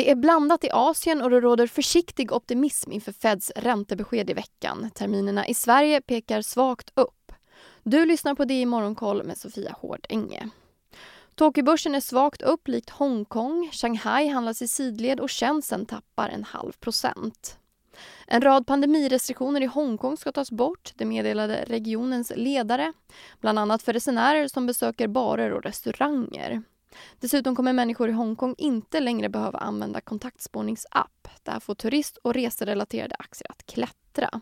Det är blandat i Asien och det råder försiktig optimism inför Feds räntebesked i veckan. Terminerna i Sverige pekar svagt upp. Du lyssnar på det i Morgonkoll med Sofia Hårdänge. Tokyobörsen är svagt upp likt Hongkong. Shanghai handlas i sidled och Shenzhen tappar en halv procent. En rad pandemirestriktioner i Hongkong ska tas bort, det meddelade regionens ledare. Bland annat för resenärer som besöker barer och restauranger. Dessutom kommer människor i Hongkong inte längre behöva använda kontaktspårningsapp. Där får turist och reserelaterade aktier att klättra.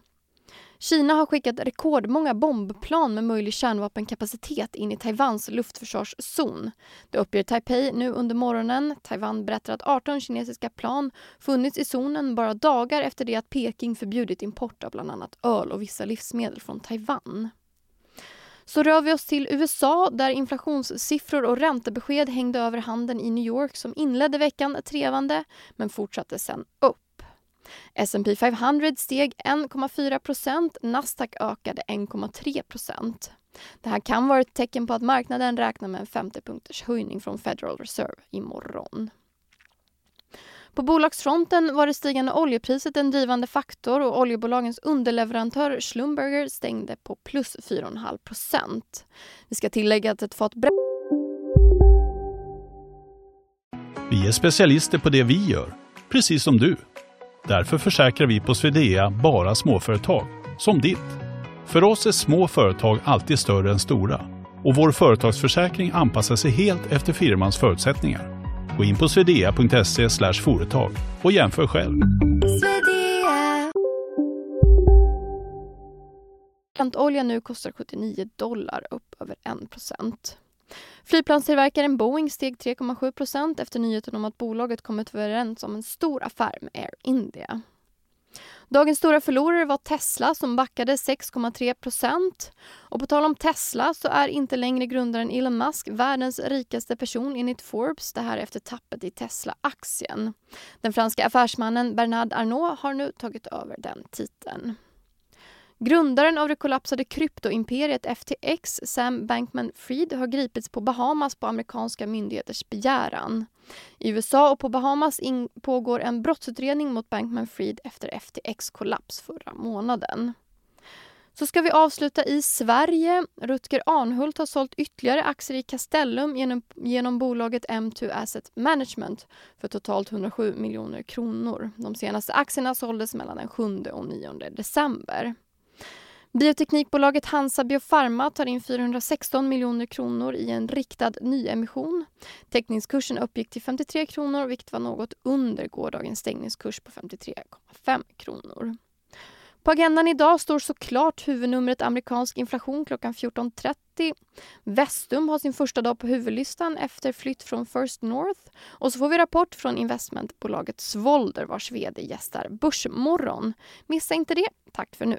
Kina har skickat rekordmånga bombplan med möjlig kärnvapenkapacitet in i Taiwans luftförsvarszon. Det uppger Taipei nu under morgonen. Taiwan berättar att 18 kinesiska plan funnits i zonen bara dagar efter det att Peking förbjudit import av bland annat öl och vissa livsmedel från Taiwan. Så rör vi oss till USA där inflationssiffror och räntebesked hängde över handeln i New York som inledde veckan trevande men fortsatte sen upp. S&P 500 steg 1,4% Nasdaq ökade 1,3% Det här kan vara ett tecken på att marknaden räknar med en 50 punkters höjning från Federal Reserve imorgon. På bolagsfronten var det stigande oljepriset en drivande faktor och oljebolagens underleverantör Schlumberger stängde på plus 4,5% Vi ska tillägga att ett fat Vi är specialister på det vi gör, precis som du. Därför försäkrar vi på Swedea bara småföretag, som ditt. För oss är små företag alltid större än stora och vår företagsförsäkring anpassar sig helt efter firmans förutsättningar. Gå in på swedea.se företag och jämför själv. Olja nu kostar 79 dollar, upp över 1% Flygplanstillverkaren Boeing steg 3,7% efter nyheten om att bolaget kommit överens om en stor affär med Air India. Dagens stora förlorare var Tesla som backade 6,3 Och på tal om Tesla så är inte längre grundaren Elon Musk världens rikaste person enligt Forbes, det här efter tappet i Tesla-aktien. Den franska affärsmannen Bernard Arnault har nu tagit över den titeln. Grundaren av det kollapsade kryptoimperiet FTX, Sam Bankman-Fried, har gripits på Bahamas på amerikanska myndigheters begäran. I USA och på Bahamas pågår en brottsutredning mot Bankman-Fried efter FTX kollaps förra månaden. Så ska vi avsluta i Sverige. Rutger Arnhult har sålt ytterligare aktier i Castellum genom, genom bolaget M2 Asset Management för totalt 107 miljoner kronor. De senaste aktierna såldes mellan den 7 och 9 december. Bioteknikbolaget Hansa Biofarma tar in 416 miljoner kronor i en riktad nyemission. Teckningskursen uppgick till 53 kronor vilket var något under gårdagens stängningskurs på 53,5 kronor. På agendan idag står såklart huvudnumret amerikansk inflation klockan 14.30. Vestum har sin första dag på huvudlistan efter flytt från First North. Och så får vi rapport från investmentbolaget Svolder vars vd gästar Börsmorgon. Missa inte det. Tack för nu.